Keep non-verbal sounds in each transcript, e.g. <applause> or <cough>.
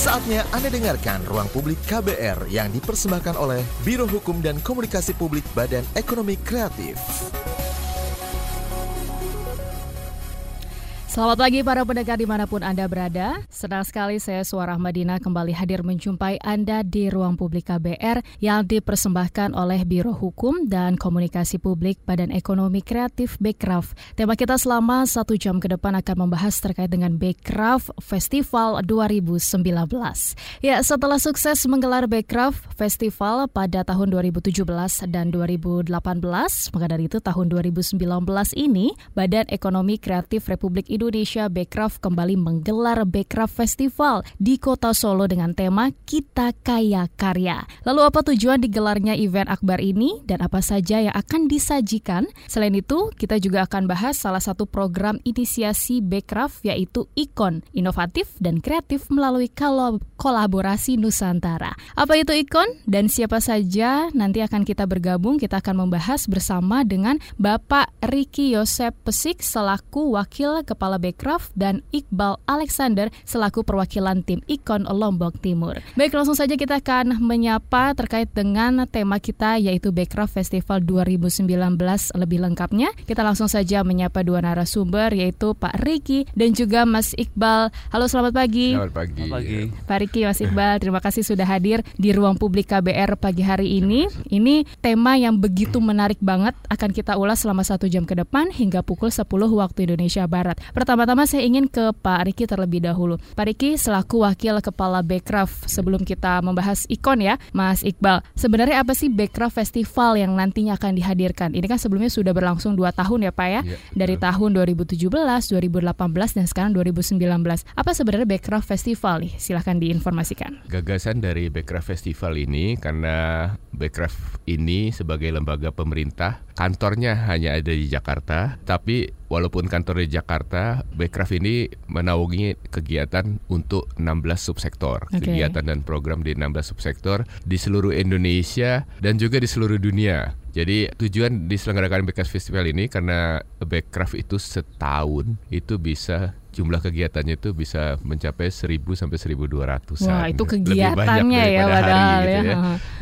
Saatnya Anda dengarkan Ruang Publik KBR yang dipersembahkan oleh Biro Hukum dan Komunikasi Publik Badan Ekonomi Kreatif. Selamat pagi para pendengar di mana pun Anda berada. Senang sekali saya Suara Madinah kembali hadir menjumpai Anda di ruang publik KBR yang dipersembahkan oleh Biro Hukum dan Komunikasi Publik Badan Ekonomi Kreatif Bekraf. Tema kita selama satu jam ke depan akan membahas terkait dengan Bekraf Festival 2019. Ya, setelah sukses menggelar Bekraf Festival pada tahun 2017 dan 2018, maka dari itu tahun 2019 ini Badan Ekonomi Kreatif Republik Indonesia Indonesia Bekraf kembali menggelar Bekraf Festival di kota Solo dengan tema Kita Kaya Karya. Lalu apa tujuan digelarnya event akbar ini dan apa saja yang akan disajikan? Selain itu, kita juga akan bahas salah satu program inisiasi Bekraf yaitu Ikon, inovatif dan kreatif melalui kolaborasi Nusantara. Apa itu Ikon dan siapa saja nanti akan kita bergabung, kita akan membahas bersama dengan Bapak Riki Yosep Pesik selaku Wakil Kepala Kepala Bekraf dan Iqbal Alexander selaku perwakilan tim Ikon Lombok Timur. Baik, langsung saja kita akan menyapa terkait dengan tema kita yaitu Bekraf Festival 2019 lebih lengkapnya. Kita langsung saja menyapa dua narasumber yaitu Pak Riki dan juga Mas Iqbal. Halo, selamat pagi. Selamat pagi. Selamat pagi. Pak Riki, Mas Iqbal, terima kasih sudah hadir di ruang publik KBR pagi hari ini. Ini tema yang begitu menarik banget akan kita ulas selama satu jam ke depan hingga pukul 10 waktu Indonesia Barat. Pertama-tama saya ingin ke Pak Riki terlebih dahulu. Pak Riki selaku Wakil Kepala Bekraf sebelum kita membahas ikon ya, Mas Iqbal. Sebenarnya apa sih Bekraf Festival yang nantinya akan dihadirkan? Ini kan sebelumnya sudah berlangsung dua tahun ya Pak ya, ya dari tahun 2017, 2018 dan sekarang 2019. Apa sebenarnya Bekraf Festival nih? Silahkan diinformasikan. Gagasan dari Bekraf Festival ini karena Bekraf ini sebagai lembaga pemerintah kantornya hanya ada di Jakarta, tapi walaupun kantor di Jakarta, Bekraf ini menaungi kegiatan untuk 16 subsektor, okay. kegiatan dan program di 16 subsektor di seluruh Indonesia dan juga di seluruh dunia. Jadi tujuan diselenggarakan Bekraf Festival ini karena Bekraf itu setahun itu bisa jumlah kegiatannya itu bisa mencapai 1000 sampai 1200 Wah, itu kegiatannya ya padahal gitu ya. ya.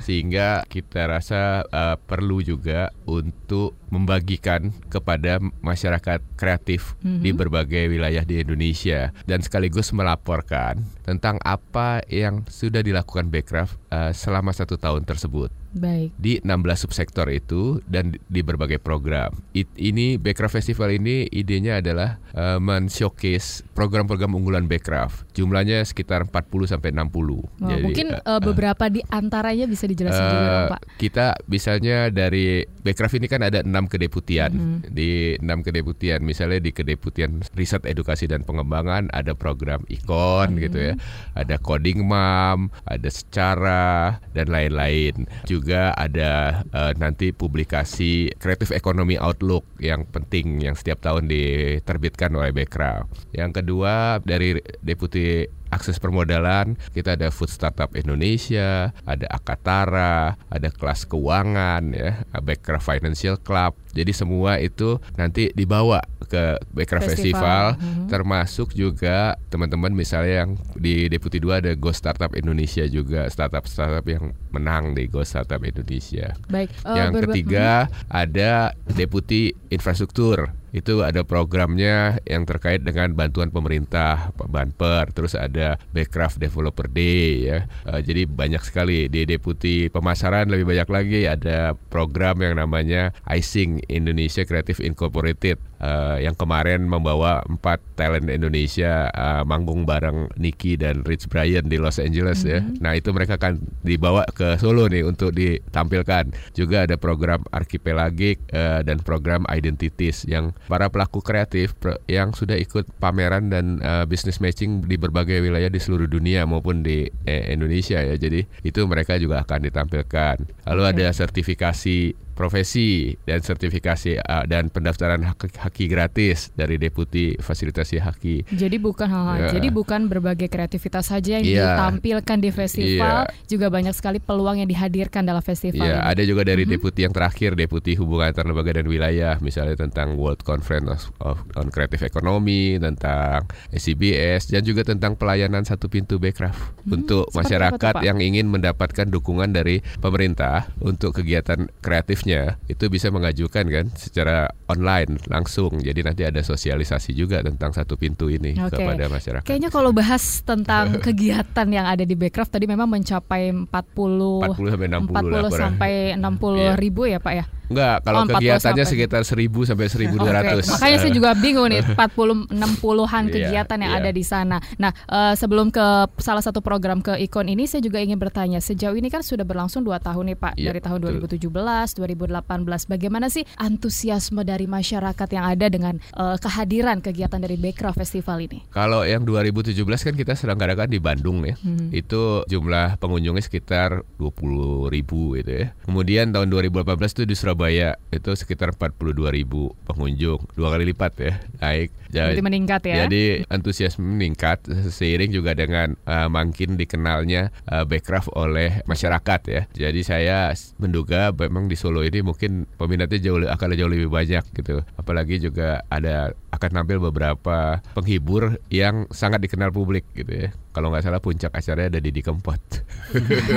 Sehingga kita rasa uh, perlu juga untuk membagikan kepada masyarakat kreatif mm -hmm. di berbagai wilayah di Indonesia dan sekaligus melaporkan tentang apa yang sudah dilakukan Bekraf uh, selama satu tahun tersebut. Baik. Di 16 subsektor itu dan di berbagai program. It, ini Bekraf Festival ini idenya adalah uh, men-showcase program-program unggulan Bekraf. Jumlahnya sekitar 40 sampai 60. Wow, Jadi, mungkin uh, beberapa uh, di antaranya bisa dijelaskan uh, juga, Pak. Kita misalnya dari Bekraf ini kan ada enam kedeputian. Mm -hmm. Di enam kedeputian, misalnya di kedeputian riset edukasi dan pengembangan ada program ikon mm -hmm. gitu ya. Ada coding mam, ada secara dan lain-lain juga ada uh, nanti publikasi Creative Economy Outlook yang penting yang setiap tahun diterbitkan oleh Bekraf. Yang kedua dari Deputi akses permodalan kita ada Food Startup Indonesia, ada Akatara, ada kelas keuangan ya, Backcraft Financial Club. Jadi semua itu nanti dibawa ke Backcraft Festival, Festival mm-hmm. termasuk juga teman-teman misalnya yang di Deputi 2 ada Go Startup Indonesia juga, startup-startup yang menang di Go Startup Indonesia. Baik. Uh, yang ketiga mm-hmm. ada Deputi Infrastruktur itu ada programnya yang terkait dengan bantuan pemerintah Banper terus ada Backcraft Developer Day ya. Uh, jadi banyak sekali di deputi pemasaran lebih banyak lagi ada program yang namanya Icing Indonesia Creative Incorporated uh, yang kemarin membawa empat talent Indonesia uh, manggung bareng Nicky dan Rich Brian di Los Angeles mm -hmm. ya mm-hmm. nah itu mereka akan dibawa ke Solo nih untuk ditampilkan juga ada program Archipelagic uh, dan program Identities yang para pelaku kreatif yang sudah ikut pameran dan uh, business matching di berbagai wilayah di seluruh dunia maupun di eh, Indonesia ya. Jadi itu mereka juga akan ditampilkan. Lalu okay. ada sertifikasi profesi dan sertifikasi uh, dan pendaftaran haki, haki gratis dari deputi fasilitasi haki. Jadi bukan hal yeah. jadi bukan berbagai kreativitas saja yang yeah. ditampilkan di festival, yeah. juga banyak sekali peluang yang dihadirkan dalam festival. Iya, yeah, ada juga dari mm -hmm. deputi yang terakhir, deputi hubungan antar lembaga dan wilayah, misalnya tentang World Conference of, on Creative Economy, tentang CBS dan juga tentang pelayanan satu pintu Backcraft hmm, untuk masyarakat itu, yang ingin mendapatkan dukungan dari pemerintah untuk kegiatan kreatifnya itu bisa mengajukan kan secara online langsung. Jadi nanti ada sosialisasi juga tentang satu pintu ini okay. kepada masyarakat. Kayaknya kalau bahas tentang <laughs> kegiatan yang ada di Backcraft tadi memang mencapai 40 40 sampai 60 40 sampai 60 yeah. ribu ya Pak ya. Enggak, kalau oh, kegiatannya sampai. sekitar 1000 sampai <laughs> 1200. Okay. Makanya saya juga bingung nih <laughs> 40 60-an iya, kegiatan yang yeah. ada di sana. Nah, uh, sebelum ke salah satu program ke Ikon ini saya juga ingin bertanya, sejauh ini kan sudah berlangsung 2 tahun nih Pak, yeah, dari tahun 2017, betul. 2018. Bagaimana sih antusiasme dari masyarakat yang ada dengan uh, kehadiran kegiatan dari Backcraft Festival ini? Kalau yang 2017 kan kita selenggarakan di Bandung ya. Hmm. Itu jumlah pengunjungnya sekitar 20 ribu gitu ya. Kemudian tahun 2018 itu di Surabaya Surabaya itu sekitar 42 ribu pengunjung dua kali lipat ya naik. Jadi meningkat ya? jadi antusiasme meningkat seiring juga dengan uh, makin dikenalnya uh, Backcraft oleh masyarakat ya. Jadi saya menduga memang di Solo ini mungkin peminatnya jauh akan jauh lebih banyak gitu. Apalagi juga ada akan tampil beberapa penghibur yang sangat dikenal publik gitu ya kalau nggak salah puncak acaranya ada di Kempot.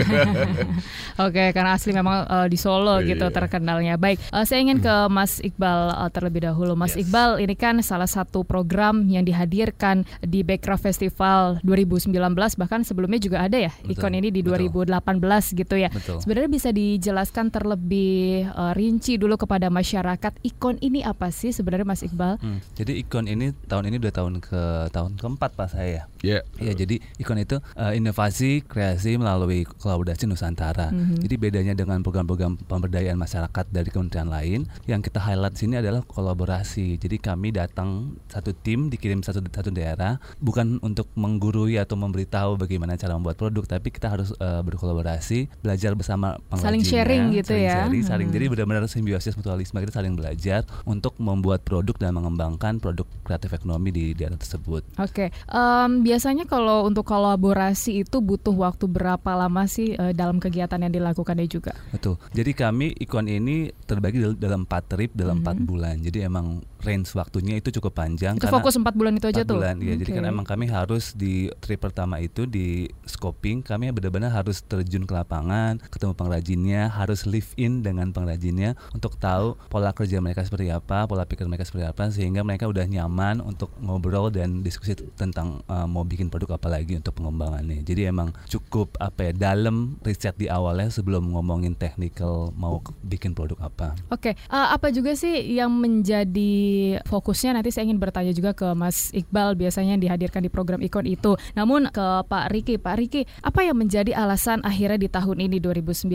<laughs> Oke, karena asli memang uh, di Solo iya. gitu terkenalnya. Baik, uh, saya ingin ke Mas Iqbal uh, terlebih dahulu. Mas yes. Iqbal, ini kan salah satu program yang dihadirkan di Backcraft Festival 2019 bahkan sebelumnya juga ada ya betul, ikon ini di 2018 betul. gitu ya. Betul. Sebenarnya bisa dijelaskan terlebih uh, rinci dulu kepada masyarakat ikon ini apa sih sebenarnya Mas Iqbal? Hmm, jadi ikon ini tahun ini udah tahun ke tahun keempat Pak saya. Iya. Yeah. Ya, jadi Ikon itu uh, inovasi kreasi melalui kolaborasi Nusantara. Mm -hmm. Jadi bedanya dengan program-program pemberdayaan masyarakat dari kementerian lain, yang kita highlight sini adalah kolaborasi. Jadi kami datang satu tim dikirim satu satu daerah bukan untuk menggurui atau memberitahu bagaimana cara membuat produk, tapi kita harus uh, berkolaborasi, belajar bersama Saling sharing gitu saling ya. Sharing, saling hmm. jadi benar-benar simbiosis mutualisme kita saling belajar untuk membuat produk dan mengembangkan produk kreatif ekonomi di daerah tersebut. Oke, okay. um, biasanya kalau untuk kolaborasi itu butuh waktu berapa lama sih uh, dalam kegiatan yang dilakukannya juga? Betul. Jadi kami ikon ini terbagi dalam empat trip dalam empat mm -hmm. bulan. Jadi emang range waktunya itu cukup panjang. Itu fokus empat bulan itu aja 4 tuh. Bulan, ya. Okay. Jadi kan emang kami harus di trip pertama itu di scoping kami benar-benar harus terjun ke lapangan, ketemu pengrajinnya, harus live in dengan pengrajinnya untuk tahu pola kerja mereka seperti apa, pola pikir mereka seperti apa, sehingga mereka udah nyaman untuk ngobrol dan diskusi tentang uh, mau bikin produk apa lagi untuk pengembangannya. Jadi emang cukup apa ya dalam riset di awalnya sebelum ngomongin technical mau bikin produk apa. Oke, okay. uh, apa juga sih yang menjadi fokusnya nanti saya ingin bertanya juga ke Mas Iqbal biasanya yang dihadirkan di program Ikon itu. Namun ke Pak Riki, Pak Riki, apa yang menjadi alasan akhirnya di tahun ini 2019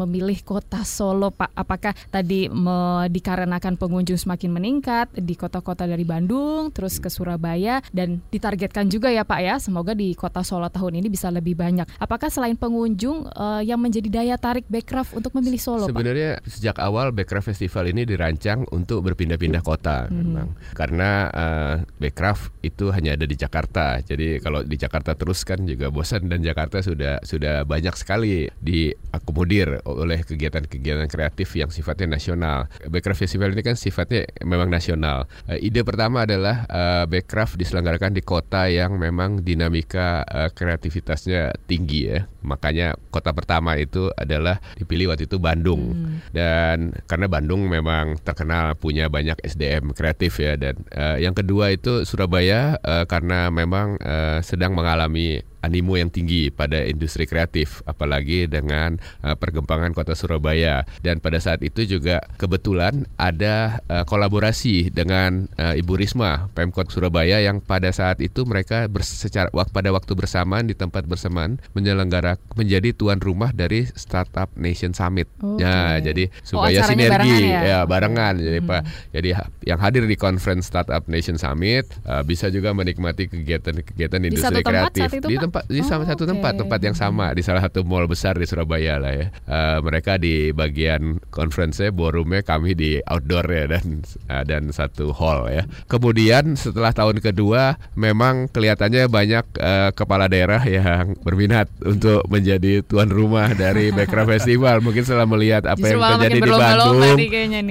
memilih kota Solo, Pak? Apakah tadi dikarenakan pengunjung semakin meningkat di kota-kota dari Bandung, terus ke Surabaya dan ditargetkan juga ya Pak ya, semoga di kota Solo tahun ini bisa lebih banyak. Apakah selain pengunjung uh, yang menjadi daya tarik Backcraft untuk memilih Solo, Sebenarnya Pak? sejak awal Backcraft Festival ini dirancang untuk berpindah-pindah kota hmm. memang karena uh, Backcraft itu hanya ada di Jakarta. Jadi kalau di Jakarta terus kan juga bosan dan Jakarta sudah sudah banyak sekali diakomodir oleh kegiatan-kegiatan kreatif yang sifatnya nasional. Backcraft Festival ini kan sifatnya memang nasional. Uh, ide pertama adalah uh, Backcraft diselenggarakan di kota yang memang dinamika uh, kreativitasnya tinggi ya. Makanya kota pertama itu adalah dipilih waktu itu Bandung. Hmm. Dan karena Bandung memang terkenal punya banyak SDM kreatif ya dan uh, yang kedua itu Surabaya uh, karena memang uh, sedang mengalami animo yang tinggi pada industri kreatif apalagi dengan uh, perkembangan kota Surabaya dan pada saat itu juga kebetulan ada uh, kolaborasi dengan uh, Ibu Risma Pemkot Surabaya yang pada saat itu mereka secara pada waktu bersamaan di tempat bersamaan menyelenggara menjadi tuan rumah dari Startup Nation Summit. Okay. Ya, jadi supaya oh, sinergi barengan ya? ya barengan jadi hmm. Pak. Jadi yang hadir di conference Startup Nation Summit uh, bisa juga menikmati kegiatan-kegiatan industri kreatif di tempat tempat di sama Oh, satu oke. tempat tempat yang sama di salah satu mall besar di Surabaya lah ya. Eh, mereka di bagian conference ballroomnya kami di outdoor ya dan eh, dan satu hall ya. Kemudian setelah tahun kedua memang kelihatannya banyak eh, kepala daerah yang berminat untuk menjadi tuan rumah dari <laughs> Backcraft Festival. Mungkin setelah melihat apa Justru yang terjadi di Bandung nih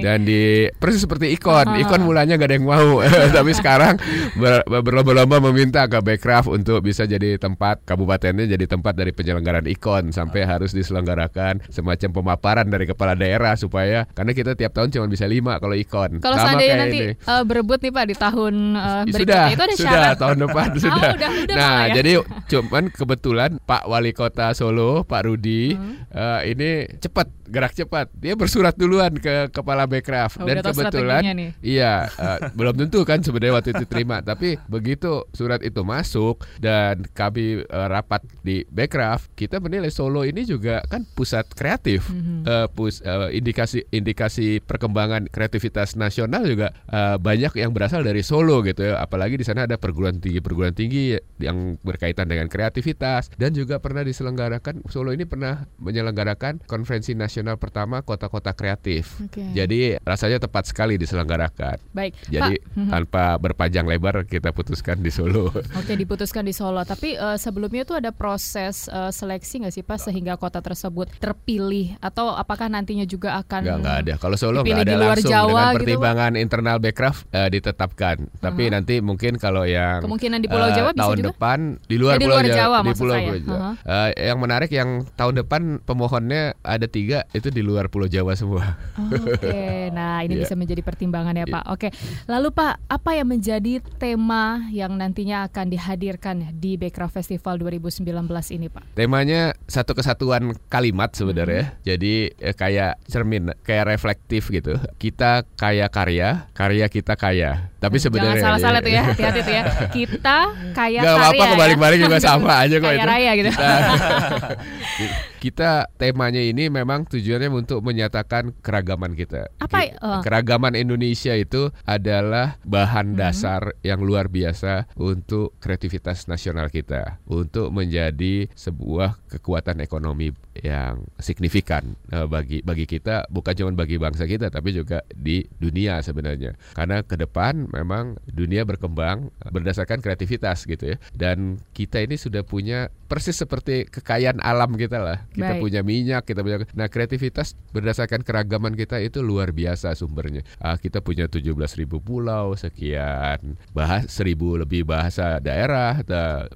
dan di persis seperti ikon. Ah. Ikon mulanya gak ada yang mau, <laughs> tapi sekarang ber- berlomba-lomba meminta ke Backcraft untuk bisa jadi tempat kabupatennya jadi tempat dari penyelenggaraan ikon sampai harus diselenggarakan semacam pemaparan dari kepala daerah supaya karena kita tiap tahun cuma bisa lima kalau ikon. Kalau Sama seandainya nanti ini. eh, berebut nih Pak di tahun sudah berikutnya itu ada sudah syarat. tahun depan <laughs> Oh, sudah. udah, udah nah, ya. jadi cuman kebetulan Pak Wali Kota Solo, Pak Rudi Hmm. eh, ini cepat, gerak cepat. Dia bersurat duluan ke kepala Backcraft Oh, dan kebetulan iya eh, <laughs> belum tentu kan sebenarnya waktu itu terima, tapi begitu surat itu masuk dan kami eh, rapat di Backcraft, kita menilai Solo ini juga kan pusat kreatif. Mhm. Eh, pus eh, indikasi indikasi perkembangan kreativitas nasional juga eh, banyak yang berasal dari Solo gitu ya apalagi di sana ada perguruan tinggi perguruan tinggi yang berkaitan dengan kreativitas dan juga pernah diselenggarakan Solo ini pernah menyelenggarakan konferensi nasional pertama kota-kota kreatif Oke. jadi rasanya tepat sekali diselenggarakan Baik, jadi Pak. Mhm. tanpa berpanjang lebar kita putuskan di Solo Oke diputuskan di Solo, tapi eh, sebelumnya itu ada proses eh, seleksi nggak sih Pak sehingga kota tersebut terpilih atau apakah nantinya juga akan enggak ada. Kalau Solo enggak ada di luar langsung Jawa dengan gitu, pertimbangan internal Backcraft eh, ditetapkan. Tapi Aha. nanti mungkin kalau yang Kemungkinan di Pulau Jawa bisa tahun juga? depan di luar Eh, di Pulau luar Jawa di Pulau. Pulau Jawa. Aha. Eh, yang menarik yang tahun depan pemohonnya ada tiga itu di luar Pulau Jawa semua. Oh, Oke, nah ini Iya. bisa menjadi pertimbangan ya Iya. Pak. Oke, lalu Pak, apa yang menjadi tema yang nantinya akan dihadirkan di Backcraft Festival 2019 ini Pak? Temanya satu kesatuan kalimat sebenarnya. Hmm. Jadi eh, kayak cermin, kayak reflektif gitu. Kita kaya karya, karya kita kaya. Tapi sebenarnya Jangan salah-salah tuh ya, <laughs> hati-hati tuh ya. Kita kaya Gak karya apa-apa ya. kebalik-balik juga sama aja kok Kaya itu. raya gitu. Kita, <laughs> kita temanya ini memang tujuannya untuk menyatakan keragaman kita. Apa, eh? Keragaman Indonesia itu adalah bahan Hmm. dasar yang luar biasa untuk kreativitas nasional kita, untuk menjadi sebuah kekuatan ekonomi yang signifikan eh, bagi bagi kita bukan cuma bagi bangsa kita tapi juga di dunia sebenarnya. Karena ke depan memang dunia berkembang berdasarkan kreativitas gitu ya. Dan kita ini sudah punya persis seperti kekayaan alam kita lah. Kita Baik. punya minyak, kita punya Nah, kreativitas berdasarkan keragaman kita itu luar biasa sumbernya. Ah, kita punya 17.000 pulau, sekian bahas 1000 lebih bahasa daerah,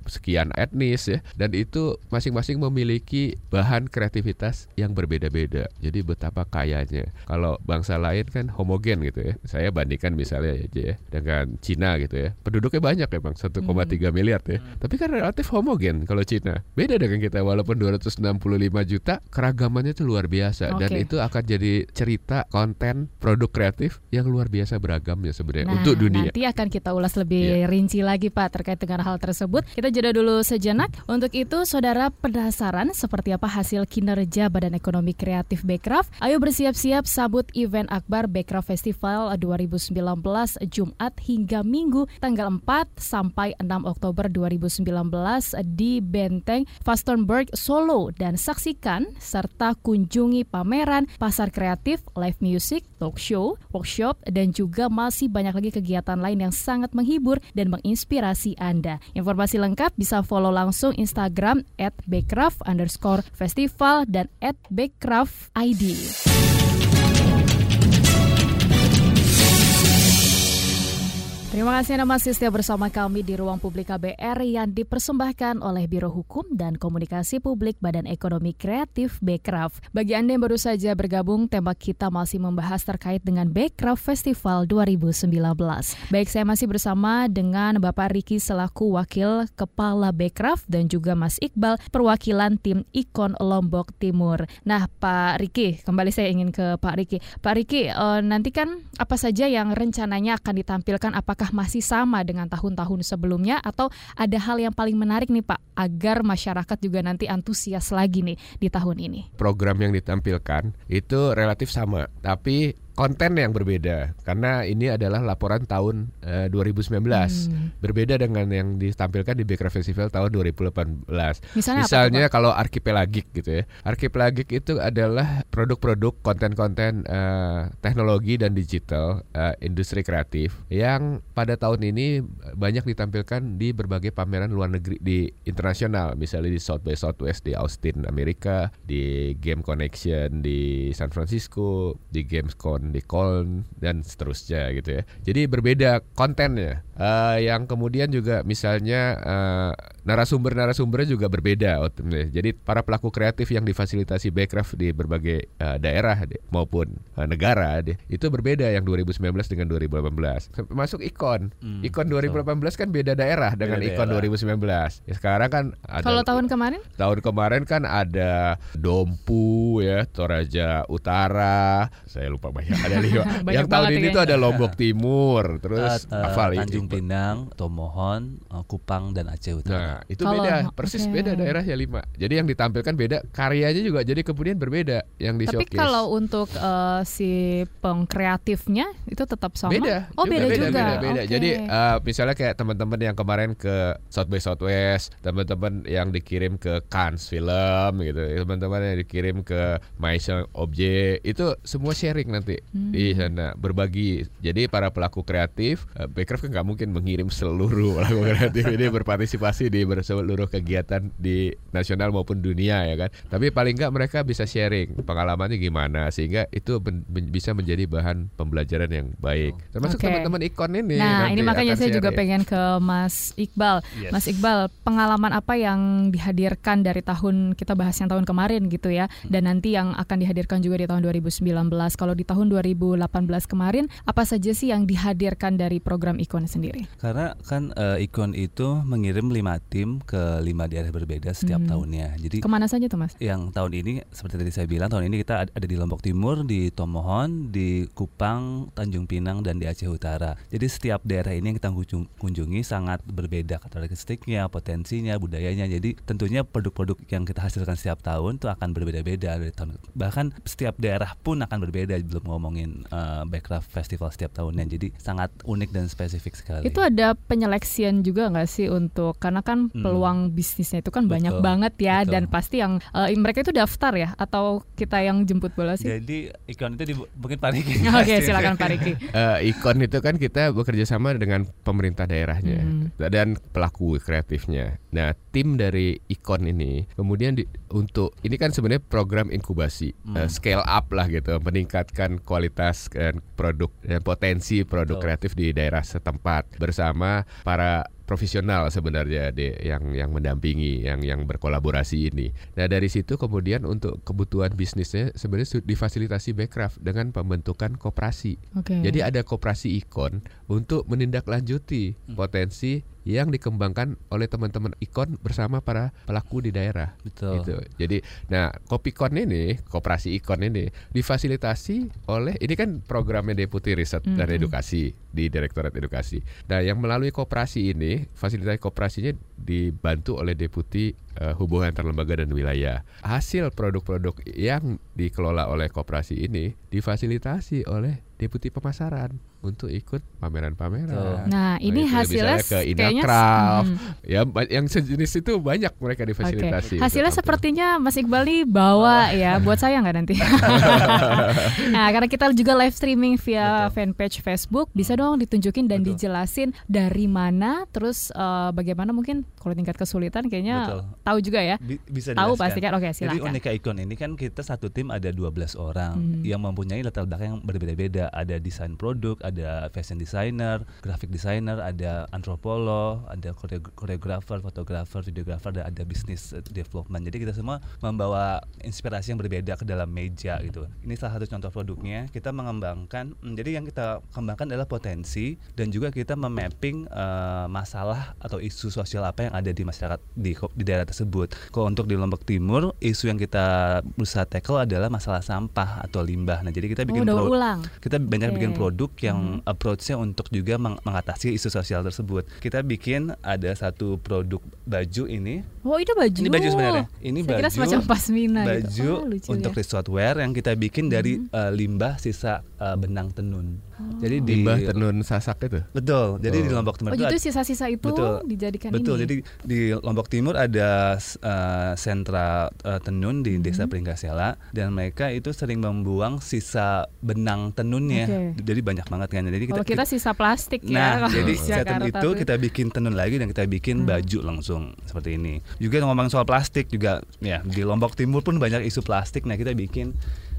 sekian etnis ya. Dan itu masing-masing memiliki bahan kreativitas yang berbeda-beda. Jadi betapa kayanya. Kalau bangsa lain kan homogen gitu ya. Saya bandingkan misalnya aja ya dengan Cina gitu ya. Penduduknya banyak ya Bang, 1,3 miliar ya. Tapi kan relatif homogen kalau Cina. Beda dengan kita walaupun 265 juta, keragamannya itu luar biasa dan Oke. itu akan jadi cerita, konten, produk kreatif yang luar biasa beragamnya sebenarnya Nah, untuk dunia. nanti akan kita ulas lebih Iya. rinci lagi Pak terkait dengan hal tersebut. Kita jeda dulu sejenak. Untuk itu, saudara penasaran seperti apa hasil kinerja Badan Ekonomi Kreatif Backcraft? Ayo bersiap-siap sabut event Akbar Backcraft Festival 2019 Jumat hingga Minggu tanggal 4 sampai 6 Oktober 2019 di Benteng Fastenberg Solo dan saksikan serta kunjungi pameran, pasar kreatif, live music, talk show, workshop, dan juga masih banyak lagi kegiatan lain yang sangat menghibur dan menginspirasi Anda. Informasi lengkap bisa follow langsung Instagram at underscore dan at Backcraft ID. Terima kasih Anda masih setia bersama kami di Ruang Publik KBR yang dipersembahkan oleh Biro Hukum dan Komunikasi Publik Badan Ekonomi Kreatif Backcraft. Bagi Anda yang baru saja bergabung, tema kita masih membahas terkait dengan Backcraft Festival 2019. Baik, saya masih bersama dengan Bapak Riki selaku Wakil Kepala Backcraft dan juga Mas Iqbal perwakilan tim Ikon Lombok Timur. Nah, Pak Riki, kembali saya ingin ke Pak Riki. Pak Riki, eh, nanti kan apa saja yang rencananya akan ditampilkan? Apakah masih sama dengan tahun-tahun sebelumnya atau ada hal yang paling menarik nih Pak agar masyarakat juga nanti antusias lagi nih di tahun ini? program yang ditampilkan itu relatif sama, tapi konten yang berbeda karena ini adalah laporan tahun uh, 2019 hmm. berbeda dengan yang ditampilkan di Backcraft Festival tahun 2018. Misalnya, Misalnya apa, kalau Archipelagic gitu ya. Archipelagic itu adalah produk-produk konten-konten uh, teknologi dan digital uh, industri kreatif yang pada tahun ini banyak ditampilkan di berbagai pameran luar negeri di internasional misalnya di South by Southwest di Austin Amerika, di Game Connection di San Francisco, di Gamescom di Cologne dan seterusnya gitu ya. Jadi berbeda kontennya. Uh, yang kemudian juga misalnya uh, narasumber-narasumbernya juga berbeda. Jadi para pelaku kreatif yang difasilitasi Backcraft di berbagai uh, daerah maupun uh, negara itu berbeda yang 2019 dengan 2018. Masuk ikon. Hmm, ikon 2018 so. kan beda daerah dengan beda ikon daerah. 2019. Ya sekarang kan ada Kalau tahun kemarin? Tahun kemarin kan ada Dompu ya, Toraja Utara. Saya lupa banyak ada lima. <laughs> yang tahun ini tuh ada Lombok Timur, terus uh, uh, Afal Tanjung Pinang, Tomohon, uh, Kupang dan Aceh Utara. Nah, itu Kalau, beda, persis okay. beda daerah ya lima. Jadi yang ditampilkan beda, karyanya juga jadi kemudian berbeda yang di Tapi kalau untuk uh, si pengkreatifnya itu tetap sama. Beda. Oh, beda, beda juga. Beda, beda. Okay. Jadi uh, misalnya kayak teman-teman yang kemarin ke South by Southwest, teman-teman yang dikirim ke Cannes Film gitu, teman-teman yang dikirim ke Maison Objet, itu semua sharing nanti hmm. di sana, berbagi. Jadi para pelaku kreatif, uh, Backcraft kan nggak mungkin mengirim seluruh <laughs> pelaku kreatif ini berpartisipasi di seluruh kegiatan di nasional maupun dunia ya kan. Tapi paling nggak mereka bisa sharing pengalamannya gimana sehingga itu ben, ben, bisa menjadi bahan pembelajaran yang baik. Termasuk okay. teman-teman ikon ini. Nah ini makanya saya juga pengen ke Mas Iqbal. Yes. Mas Iqbal, pengalaman apa yang dihadirkan dari tahun kita bahas yang tahun kemarin gitu ya, hmm. dan nanti yang akan dihadirkan juga di tahun 2019. Kalau di tahun 2018 kemarin, apa saja sih yang dihadirkan dari program ikon sendiri? Karena kan uh, ikon itu mengirim lima tim ke lima daerah berbeda setiap hmm. tahunnya. Jadi ke mana saja tuh mas? Yang tahun ini seperti tadi saya bilang tahun ini kita ada di Lombok Timur, di Tomohon, di Kupang, Tanjung Pinang dan di Aceh Utara. Jadi setiap daerah ini yang kita kunjungi sangat berbeda karakteristiknya, potensinya, budayanya. Jadi tentunya produk-produk yang kita hasilkan setiap tahun itu akan berbeda-beda dari tahun. Bahkan setiap daerah pun akan berbeda belum ngomongin uh, Backcraft Festival setiap tahunnya. Jadi sangat unik dan spesifik sekali. Itu ada penyeleksian juga nggak sih untuk karena kan hmm. peluang bisnisnya itu kan Betul. banyak banget ya Betul. dan pasti yang uh, mereka itu daftar ya atau kita yang jemput bola sih? Jadi ikon itu di, mungkin Pak Riki. <laughs> Oke okay, silakan Pak Riki. <laughs> uh, ikon itu kan kita bekerja sama dengan pemerintah daerahnya hmm. dan pelaku kreatifnya. Nah tim dari ikon ini kemudian di, untuk ini kan sebenarnya program inkubasi hmm. uh, scale up lah gitu meningkatkan kualitas dan produk dan potensi produk oh. kreatif di daerah setempat bersama para profesional sebenarnya deh yang yang mendampingi yang yang berkolaborasi ini. Nah dari situ kemudian untuk kebutuhan bisnisnya sebenarnya difasilitasi Backcraft dengan pembentukan koperasi. Okay. Jadi ada koperasi ikon untuk menindaklanjuti hmm. potensi yang dikembangkan oleh teman-teman ikon bersama para pelaku di daerah. Betul. Gitu. Jadi, nah Kopikon ini, koperasi ikon ini difasilitasi oleh ini kan programnya Deputi Riset mm -hmm. dan Edukasi di Direktorat Edukasi. Nah, yang melalui koperasi ini, fasilitas koperasinya dibantu oleh Deputi uh, Hubungan Antar Lembaga dan Wilayah. Hasil produk-produk yang dikelola oleh koperasi ini difasilitasi oleh Deputi Pemasaran untuk ikut pameran-pameran. Nah, ini nah, hasilnya ke Inacraft, hmm. ya yang sejenis itu banyak mereka difasilitasi. Okay. Hasilnya sepertinya Mas Iqbal nih bawa oh. ya, buat saya nggak nanti? <laughs> nah, karena kita juga live streaming via Betul. fanpage Facebook, bisa dong ditunjukin dan Betul. dijelasin dari mana, terus uh, bagaimana mungkin kalau tingkat kesulitan kayaknya Betul. tahu juga ya. bisa tahu pasti kan. Oke, silakan. Jadi Unika Icon ini kan kita satu tim ada 12 orang hmm. yang mempunyai latar belakang yang berbeda-beda. Ada desain produk, ada fashion designer, graphic designer, ada antropolog, ada koreografer, fotografer, videografer, dan ada bisnis development. Jadi kita semua membawa inspirasi yang berbeda ke dalam meja gitu. Ini salah satu contoh produknya. Kita mengembangkan, hmm, jadi yang kita kembangkan adalah potensi dan juga kita memapping uh, masalah atau isu sosial apa yang ada di masyarakat di, di daerah tersebut. Kalau untuk di Lombok Timur, isu yang kita berusaha tackle adalah masalah sampah atau limbah. Nah, jadi kita bikin oh, ulang. kita banyak okay. bikin produk yang meng-approach-nya untuk juga meng- mengatasi isu sosial tersebut. Kita bikin ada satu produk baju ini. Oh itu baju. Ini baju sebenarnya. Ini Saya baju. kira semacam pasmina baju gitu. Oh, lucu untuk ya. resort wear yang kita bikin dari eh, limbah sisa eh, benang tenun. Jadi di Limbah tenun sasak itu. Betul. Jadi di Oh. Lombok Timur Oh itu ada- sisa-sisa itu Betul. dijadikan Betul. ini. Jadi di Lombok Timur ada uh, sentra uh, tenun di Desa Mhm. Pringgasela dan mereka itu sering membuang sisa benang tenunnya. Oke. Jadi banyak banget kan. Jadi Kalau kita sisa plastik ya. Nah, jadi di setelah Jakarta itu tuh. kita bikin tenun lagi dan kita bikin Hmm. baju langsung seperti ini. Juga ngomong soal plastik juga ya di Lombok Timur pun banyak isu plastik. Nah, kita bikin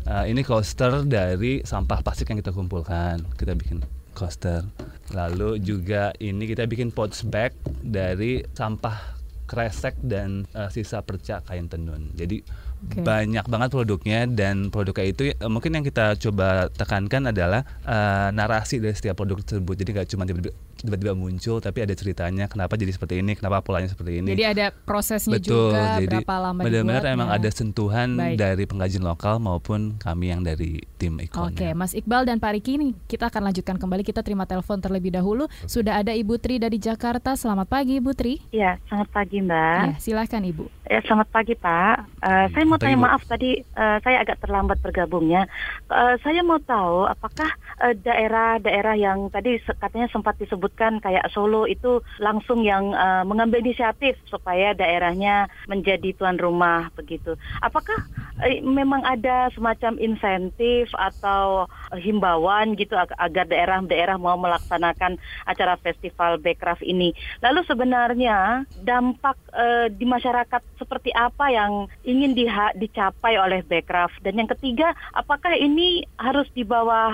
uh, ini coaster dari sampah plastik yang kita kumpulkan. Kita bikin coaster. Lalu juga ini kita bikin pouch bag dari sampah kresek dan uh, sisa perca kain tenun. Jadi Oke. banyak banget produknya dan produknya itu eh, mungkin yang kita coba tekankan adalah eh, narasi dari setiap produk tersebut. Jadi nggak cuma tiba-tiba tiba-tiba muncul tapi ada ceritanya kenapa jadi seperti ini, kenapa polanya seperti ini. Jadi ada prosesnya Betul, juga jadi berapa lama benar-benar emang ada sentuhan Baik. dari pengrajin lokal maupun kami yang dari tim ikonnya. Oke, Mas Iqbal dan Pak Riki ini kita akan lanjutkan kembali. Kita terima telepon terlebih dahulu. Sudah ada Ibu Tri dari Jakarta. Selamat pagi, Ibu Tri. Ya, selamat pagi Mbak. Ya, silahkan Ibu. Ya, selamat pagi Pak. Eh, saya mau tanya maaf tadi eh, saya agak terlambat bergabungnya. Eh, saya mau tahu apakah daerah-daerah yang tadi katanya sempat disebutkan kayak Solo itu langsung yang eh, mengambil inisiatif supaya daerahnya menjadi tuan rumah begitu. Apakah eh, memang ada semacam insentif atau eh, himbauan gitu ag- agar daerah-daerah mau melaksanakan acara festival Bekraf ini? Lalu sebenarnya dampak di masyarakat seperti apa yang ingin dicapai oleh Bekraf? Dan yang ketiga, apakah ini harus di bawah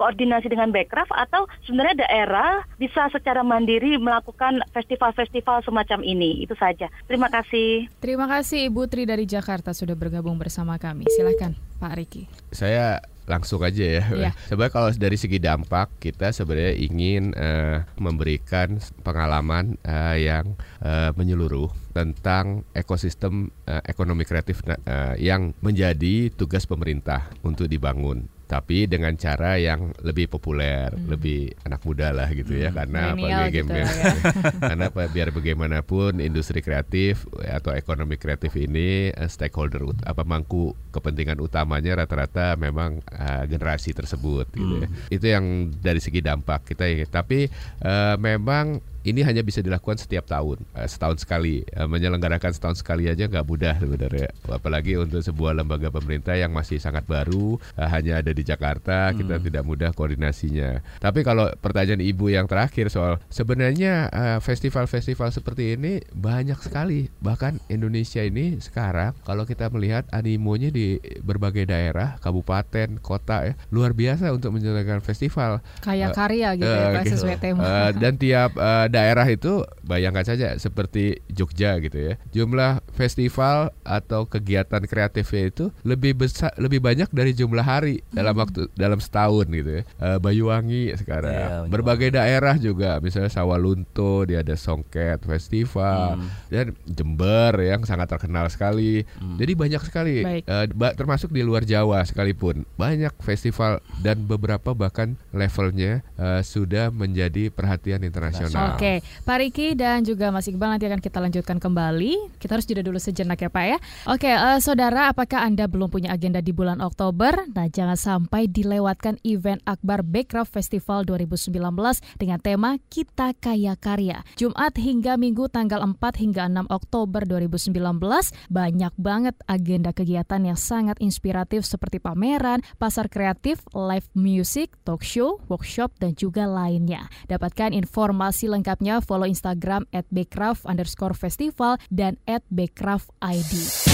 koordinasi dengan Bekraf atau sebenarnya daerah bisa secara mandiri melakukan festival-festival semacam ini? Itu saja. Terima kasih. Terima kasih Ibu Tri dari Jakarta sudah bergabung bersama kami. Silahkan Pak Riki. Saya langsung aja ya. Iya. Sebenarnya kalau dari segi dampak kita sebenarnya ingin eh, memberikan pengalaman eh, yang eh, menyeluruh tentang ekosistem eh, ekonomi kreatif eh, yang menjadi tugas pemerintah untuk dibangun. Tapi dengan cara yang lebih populer, lebih anak muda lah gitu ya, karena Hmm. Milenial apa gitu game- ya. <laughs> karena apa, biar bagaimanapun industri kreatif atau ekonomi kreatif ini eh, stakeholder ut- apa mangku kepentingan utamanya rata-rata memang eh, generasi tersebut gitu ya. Itu yang dari segi dampak kita ingin. Tapi eh, memang ini hanya bisa dilakukan setiap tahun, eh, setahun sekali. Eh, menyelenggarakan setahun sekali aja nggak mudah sebenarnya. Apalagi untuk sebuah lembaga pemerintah yang masih sangat baru, eh, hanya ada di Jakarta, kita tidak mudah koordinasinya. Tapi kalau pertanyaan ibu yang terakhir soal sebenarnya festival-festival seperti ini banyak sekali. Bahkan Indonesia ini sekarang kalau kita melihat animonya di berbagai daerah, kabupaten, kota ya, luar biasa untuk menyelenggarakan festival. Kayak Eh, karya gitu ya, Eh, Pak, gitu. sesuai tema. Eh, dan tiap eh, daerah itu bayangkan saja seperti Jogja gitu ya. Jumlah festival atau kegiatan kreatifnya itu lebih besar lebih banyak dari jumlah hari dalam waktu dalam setahun gitu ya. Eh, Banyuwangi sekarang. Iya, Banyuwangi. Berbagai daerah juga misalnya Sawalunto, dia ada Songket Festival Hmm. dan Jember yang sangat terkenal sekali. Jadi banyak sekali ba- termasuk di luar Jawa sekalipun. Banyak festival dan beberapa bahkan levelnya eh, sudah menjadi perhatian internasional. Oke, Pak Riki dan juga Mas Iqbal nanti akan kita lanjutkan kembali. Kita harus jeda dulu sejenak ya Pak ya. Oke, eh, saudara, apakah Anda belum punya agenda di bulan Oktober? Nah, jangan sampai dilewatkan event Akbar Backcraft Festival 2019 dengan tema Kita Kaya Karya. Jumat hingga Minggu tanggal 4 hingga 6 Oktober 2019, banyak banget agenda kegiatan yang sangat inspiratif seperti pameran, pasar kreatif, live music, talk show, workshop, dan juga lainnya. Dapatkan informasi lengkapnya follow Instagram at underscore festival dan at ID.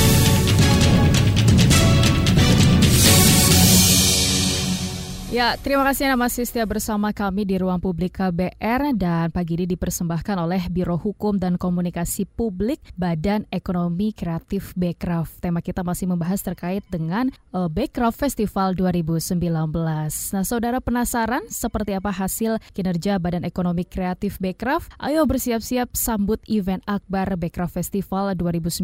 Ya, terima kasih Anda masih setia bersama kami di Ruang Publik KBR dan pagi ini dipersembahkan oleh Biro Hukum dan Komunikasi Publik Badan Ekonomi Kreatif Bekraf. Tema kita masih membahas terkait dengan uh, Bekraf Festival 2019. Nah, saudara penasaran seperti apa hasil kinerja Badan Ekonomi Kreatif Bekraf? Ayo bersiap-siap sambut event Akbar Bekraf Festival 2019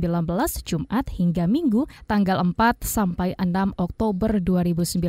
Jumat hingga Minggu tanggal 4 sampai 6 Oktober 2019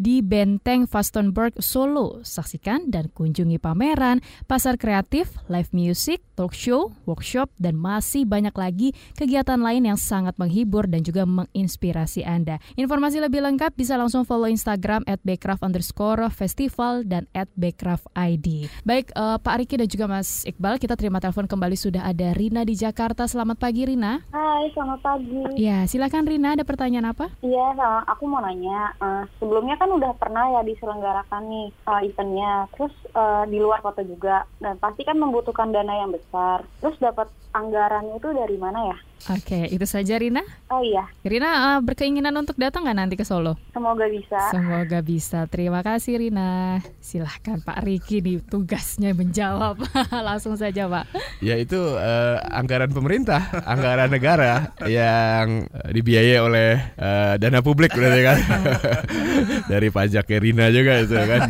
di Benteng Benteng Fastenberg Solo. Saksikan dan kunjungi pameran, pasar kreatif, live music, talk show, workshop, dan masih banyak lagi kegiatan lain yang sangat menghibur dan juga menginspirasi Anda. Informasi lebih lengkap bisa langsung follow Instagram at Backcraft underscore festival dan at Backcraft ID. Baik, uh, Pak Riki dan juga Mas Iqbal, kita terima telepon kembali sudah ada Rina di Jakarta. Selamat pagi Rina. Hai, selamat pagi. Ya, silakan Rina, ada pertanyaan apa? Iya, aku mau nanya. Uh, sebelumnya kan udah pernah ya diselenggarakan nih uh, eventnya, terus uh, di luar kota juga, dan pasti kan membutuhkan dana yang besar. Terus dapat anggarannya itu dari mana ya? Oke, itu saja Rina. Oh iya. Rina uh, berkeinginan untuk datang nggak nanti ke Solo? Semoga bisa. Semoga bisa. Terima kasih Rina. Silahkan Pak Riki nih tugasnya menjawab. <laughs> Langsung saja Pak. Ya itu uh, anggaran pemerintah, <laughs> anggaran negara yang dibiayai oleh uh, dana publik berarti kan. <laughs> Dari pajaknya Rina juga itu kan.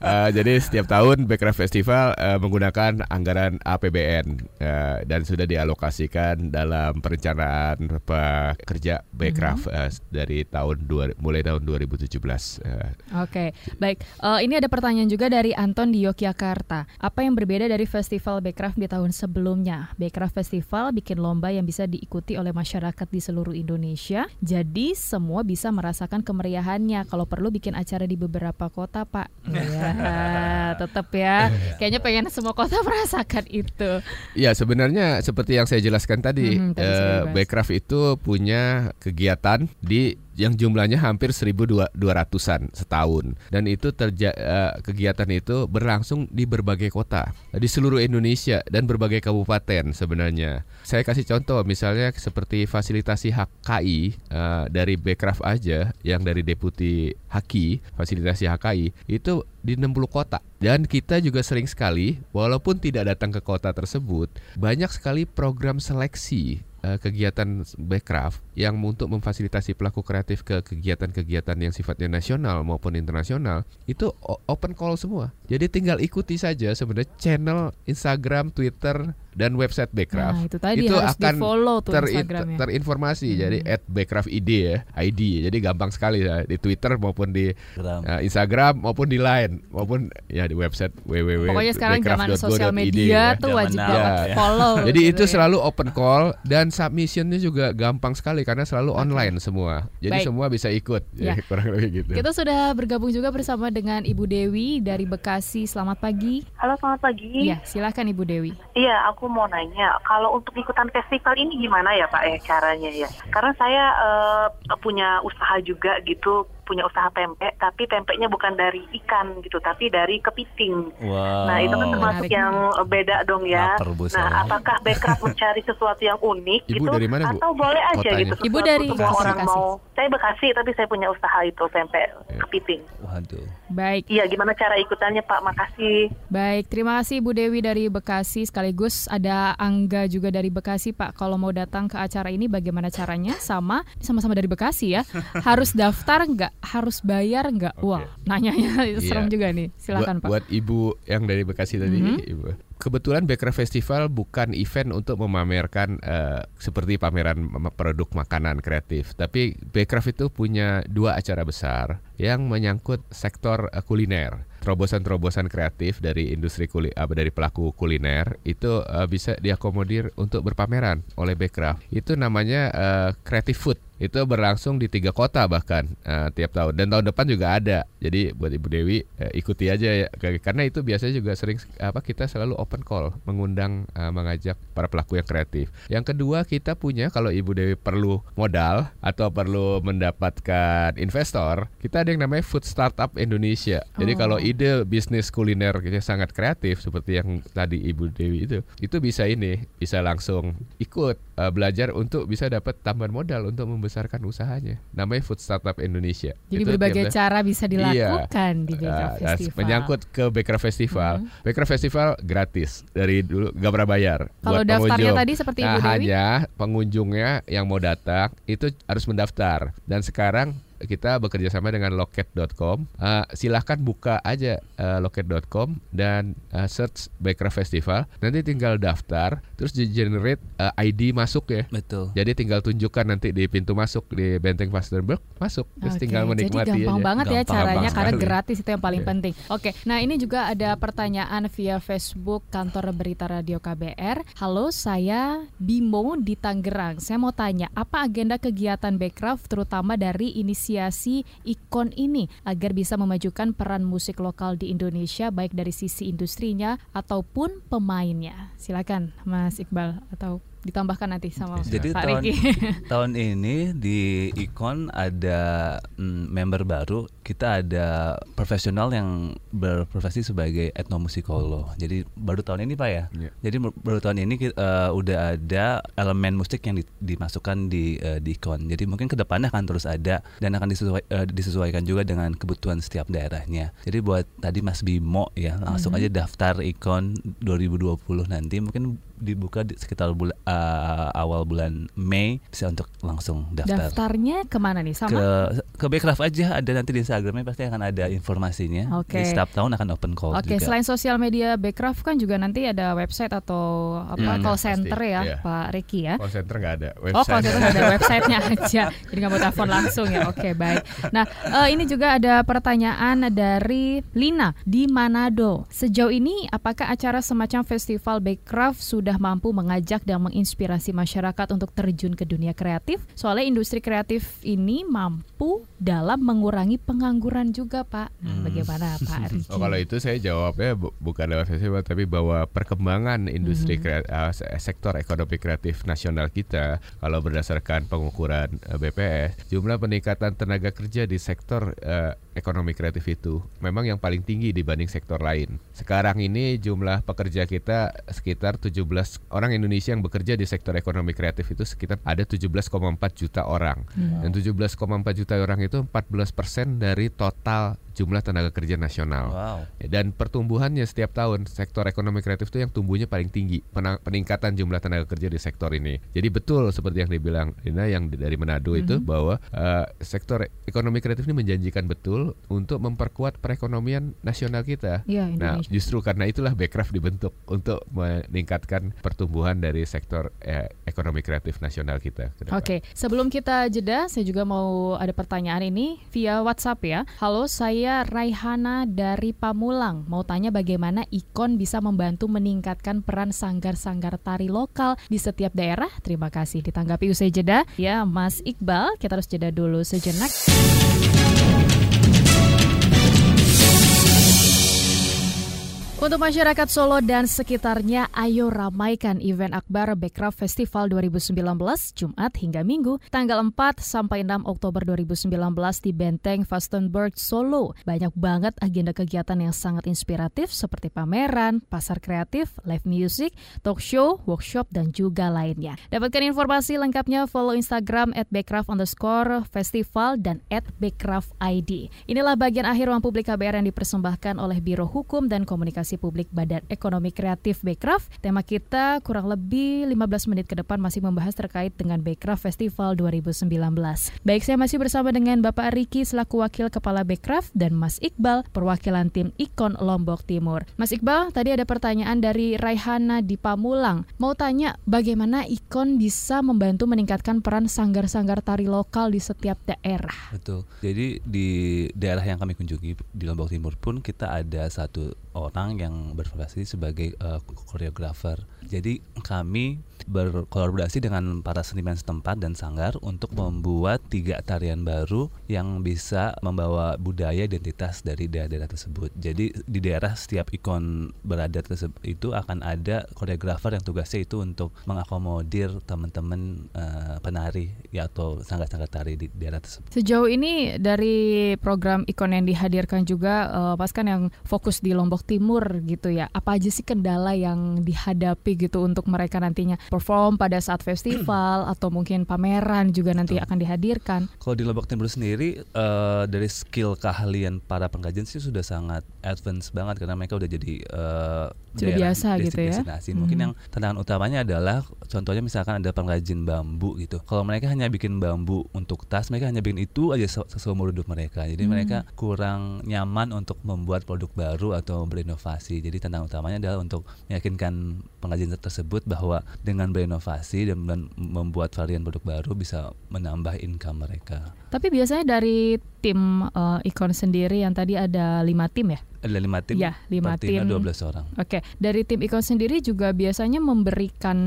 uh, jadi setiap tahun Backcraft Festival uh, menggunakan anggaran APBN uh, dan sudah dialokasikan dalam perencanaan pekerja Backcraft mm -hmm. uh, dari tahun dua, mulai tahun 2017. Uh. Oke, okay. baik. Uh, ini ada pertanyaan juga dari Anton di Yogyakarta. Apa yang berbeda dari festival Backcraft di tahun sebelumnya? Backcraft Festival bikin lomba yang bisa diikuti oleh masyarakat di seluruh Indonesia. Jadi semua bisa merasakan kemeriahannya. Kalau perlu bikin acara di beberapa kota, Pak. <laughs> Ya, tetap ya. Kayaknya pengen semua kota <laughs> merasakan itu. Ya, sebenarnya seperti yang saya jelaskan tadi, mm -hmm, uh, Backcraft itu punya kegiatan di yang jumlahnya hampir 1.200-an setahun dan itu terja uh, kegiatan itu berlangsung di berbagai kota di seluruh Indonesia dan berbagai kabupaten sebenarnya. Saya kasih contoh misalnya seperti fasilitasi HKI uh, eh, dari Backcraft aja yang dari Deputi Haki, fasilitasi HKI itu di 60 kota. Dan kita juga sering sekali walaupun tidak datang ke kota tersebut, banyak sekali program seleksi uh, kegiatan Backcraft yang untuk memfasilitasi pelaku kreatif ke kegiatan-kegiatan yang sifatnya nasional maupun internasional itu open call semua. Jadi tinggal ikuti saja sebenarnya channel Instagram, Twitter dan website Backcraft. Nah, itu tadi itu harus akan follow tuh ter terinformasi. Hmm. Jadi at Backcraft ID ya, ID. Jadi gampang sekali ya di Twitter maupun di uh, Instagram maupun di Line maupun ya di website www. Pokoknya sekarang zaman sosial media ya. tuh wajib banget ya. follow. Jadi gitu itu ya. selalu open call dan submissionnya juga gampang sekali karena selalu online semua. Jadi Baik. semua bisa ikut. Ya. ya <laughs> kurang lebih gitu. Kita sudah bergabung juga bersama dengan Ibu Dewi dari Bekasi. Selamat pagi. Halo, selamat pagi. Iya, silakan Ibu Dewi. Iya, aku mau nanya, kalau untuk ikutan festival ini gimana ya Pak eh caranya ya? Karena saya uh, punya usaha juga gitu punya usaha pempek, tapi pempeknya bukan dari ikan gitu, tapi dari kepiting. Wow. Nah itu kan termasuk Menarik. yang beda dong ya. nah apakah Backcraft <laughs> mencari sesuatu yang unik Ibu gitu, dari mana, Bu? atau boleh aja Kotanya. gitu? Ibu dari semua Bekasi. orang mau. Saya Bekasi, tapi saya punya usaha itu pempek ya. kepiting. Waduh. Baik. Iya, gimana cara ikutannya Pak? Makasih. Baik, terima kasih Bu Dewi dari Bekasi. Sekaligus ada Angga juga dari Bekasi Pak. Kalau mau datang ke acara ini bagaimana caranya? Sama, sama-sama dari Bekasi ya. <laughs> Harus daftar nggak? Harus bayar nggak? Okay. Wah, nanyanya <laughs> serem yeah. juga nih. Silakan buat, Pak. Buat Ibu yang dari Bekasi tadi, mm -hmm. Ibu kebetulan Backcraft Festival bukan event untuk memamerkan uh, seperti pameran produk makanan kreatif, tapi Backcraft itu punya dua acara besar yang menyangkut sektor uh, kuliner. Terobosan-terobosan kreatif dari industri kuli, apa dari pelaku kuliner itu uh, bisa diakomodir untuk berpameran oleh Backcraft. Itu namanya uh, Creative Food itu berlangsung di tiga kota bahkan uh, tiap tahun. Dan tahun depan juga ada. Jadi buat ibu Dewi uh, ikuti aja ya. Karena itu biasanya juga sering apa kita selalu open call mengundang uh, mengajak para pelaku yang kreatif. Yang kedua kita punya kalau ibu Dewi perlu modal atau perlu mendapatkan investor kita ada yang namanya Food Startup Indonesia. Jadi oh. kalau ide bisnis kuliner kita sangat kreatif seperti yang tadi ibu Dewi itu itu bisa ini bisa langsung ikut uh, belajar untuk bisa dapat tambahan modal untuk membesarkan membesarkan usahanya. Namanya Food Startup Indonesia. Jadi itu berbagai cara bisa dilakukan iya, di Baker uh, Festival. Menyangkut ke Baker Festival. Hmm. Baker Festival gratis dari dulu gak pernah bayar. Kalau daftarnya pengunjung. tadi seperti nah, Ibu Dewi? hanya pengunjungnya yang mau datang itu harus mendaftar. Dan sekarang kita bekerja sama dengan loket.com. Uh, silahkan buka aja uh, loket.com dan uh, search Backcraft Festival. Nanti tinggal daftar, terus di generate uh, ID masuk ya. Betul. Jadi tinggal tunjukkan nanti di pintu masuk di Benteng Fastenberg masuk, terus tinggal menikmati Jadi gampang aja. banget ya Gampang caranya banget karena sekali. gratis itu yang paling Iya. penting. Oke, nah ini juga ada pertanyaan via Facebook kantor berita radio KBR. Halo, saya Bimo di Tangerang. Saya mau tanya, apa agenda kegiatan Backcraft terutama dari inisiasi ikon ini agar bisa memajukan peran musik lokal di Indonesia baik dari sisi industrinya ataupun pemainnya. Silakan Mas Iqbal atau ditambahkan nanti sama Jadi Pak tahun Riki. <laughs> tahun ini di Ikon ada mm, member baru. Kita ada profesional yang berprofesi sebagai etnomusikolog. Jadi baru tahun ini Pak ya. Iya. Jadi baru tahun ini ki- eh, udah ada elemen musik yang di- dimasukkan di eh, di Ikon. Jadi mungkin ke depannya akan terus ada dan akan disesuai- eh, disesuaikan juga dengan kebutuhan setiap daerahnya. Jadi buat tadi Mas Bimo ya langsung Mhm. aja daftar Ikon 2020 nanti mungkin dibuka di sekitar bula- eh, awal bulan Mei bisa untuk langsung daftar. Daftarnya ke mana nih? Sama Ke ke Backcraft aja ada nanti di Instagramnya pasti akan ada informasinya. Oke. Di setiap tahun akan open call Oke, juga. selain sosial media Backcraft kan juga nanti ada website atau apa Hmm, call pasti, center ya, iya. Pak Ricky ya. Call center nggak ada. Oh, call center ada websitenya <laughs> aja, jadi nggak mau telepon langsung ya. Oke, baik. Nah, eh, ini juga ada pertanyaan dari Lina di Manado. Sejauh ini, apakah acara semacam festival Backcraft sudah mampu mengajak dan menginspirasi masyarakat untuk terjun ke dunia kreatif? Soalnya industri kreatif ini mampu dalam mengurangi pengangguran juga, Pak. Nah, Hmm. bagaimana, Pak <laughs> Ricky? Oh kalau itu saya jawabnya bu- bukan lewat festival tapi bahwa perkembangan industri Mhm. krea- eh, se- sektor ekonomi kreatif nasional kita kalau berdasarkan pengukuran eh, BPS jumlah peningkatan tenaga kerja di sektor eh, ekonomi kreatif itu memang yang paling tinggi dibanding sektor lain. Sekarang ini jumlah pekerja kita sekitar 17 orang Indonesia yang bekerja di sektor ekonomi kreatif itu sekitar ada 17,4 juta orang. Hmm. Dan 17,4 juta orang itu 14% dari total jumlah tenaga kerja nasional. Wow. Ya, Dan pertumbuhannya setiap tahun sektor ekonomi kreatif itu yang tumbuhnya paling tinggi peningkatan jumlah tenaga kerja di sektor ini. Jadi betul seperti yang dibilang Rina yang dari Manado itu Mhm. bahwa eh, sektor ekonomi kreatif ini menjanjikan betul untuk memperkuat perekonomian nasional kita. Iya, Nah, justru karena itulah Backcraft dibentuk untuk meningkatkan pertumbuhan dari sektor eh, ekonomi kreatif nasional kita. Oke, sebelum kita jeda, saya juga mau ada pertanyaan ini via WhatsApp ya. Halo, saya Raihana dari Pamulang. Mau tanya bagaimana Ikon bisa membantu meningkatkan peran sanggar-sanggar tari lokal di setiap daerah? Terima kasih. Ditanggapi usai jeda. Ya, Mas Iqbal, kita harus jeda dulu sejenak. Untuk masyarakat Solo dan sekitarnya, ayo ramaikan event Akbar Backcraft Festival 2019 Jumat hingga Minggu tanggal 4 sampai 6 Oktober 2019 di Benteng Fastenberg Solo. Banyak banget agenda kegiatan yang sangat inspiratif seperti pameran, pasar kreatif, live music, talk show, workshop, dan juga lainnya. Dapatkan informasi lengkapnya follow Instagram at Backcraft underscore festival dan at. Inilah bagian akhir ruang publik KBR yang dipersembahkan oleh Biro Hukum dan Komunikasi Publik Badan Ekonomi Kreatif Backcraft. Tema kita kurang lebih 15 menit ke depan masih membahas terkait dengan Backcraft Festival 2019. Baik, saya masih bersama dengan Bapak Riki selaku Wakil Kepala Backcraft dan Mas Iqbal perwakilan tim Ikon Lombok Timur. Mas Iqbal, tadi ada pertanyaan dari Raihana di Pamulang. Mau tanya bagaimana Ikon bisa membantu meningkatkan peran sanggar-sanggar tari lokal di setiap daerah? Betul. Jadi di daerah yang kami kunjungi di Lombok Timur pun kita ada satu orang yang berprofesi sebagai uh, koreografer. Jadi kami berkolaborasi dengan para seniman setempat dan sanggar untuk membuat tiga tarian baru yang bisa membawa budaya identitas dari daerah-daerah tersebut. Jadi di daerah setiap ikon berada tersebut itu akan ada koreografer yang tugasnya itu untuk mengakomodir teman-teman uh, penari ya atau sanggar-sanggar tari di daerah tersebut. Sejauh ini dari program ikon yang dihadirkan juga eh, pas kan yang fokus di Lombok Timur gitu ya. Apa aja sih kendala yang dihadapi gitu untuk mereka nantinya perform pada saat <clears throat> festival atau mungkin pameran juga nanti Betul. akan dihadirkan. Kalau di Lombok Timur sendiri uh, dari skill keahlian para pengrajin sih sudah sangat advance banget karena mereka udah jadi uh, sudah biasa gitu ya. Mungkin hmm. yang tantangan utamanya adalah contohnya misalkan ada pengrajin bambu gitu. Kalau mereka hanya bikin bambu untuk tas, mereka hanya bikin itu aja seumur hidup mereka. Jadi hmm. mereka kurang nyaman untuk membuat produk baru atau berinovasi. Jadi tantangan utamanya adalah untuk meyakinkan pengrajin tersebut bahwa dengan berinovasi dan membuat varian produk baru bisa menambah income mereka. Tapi biasanya dari tim uh, Ikon sendiri yang tadi ada lima tim ya? Ada lima tim. Ya, lima tim. Dua belas orang. Oke, dari tim Ikon sendiri juga biasanya memberikan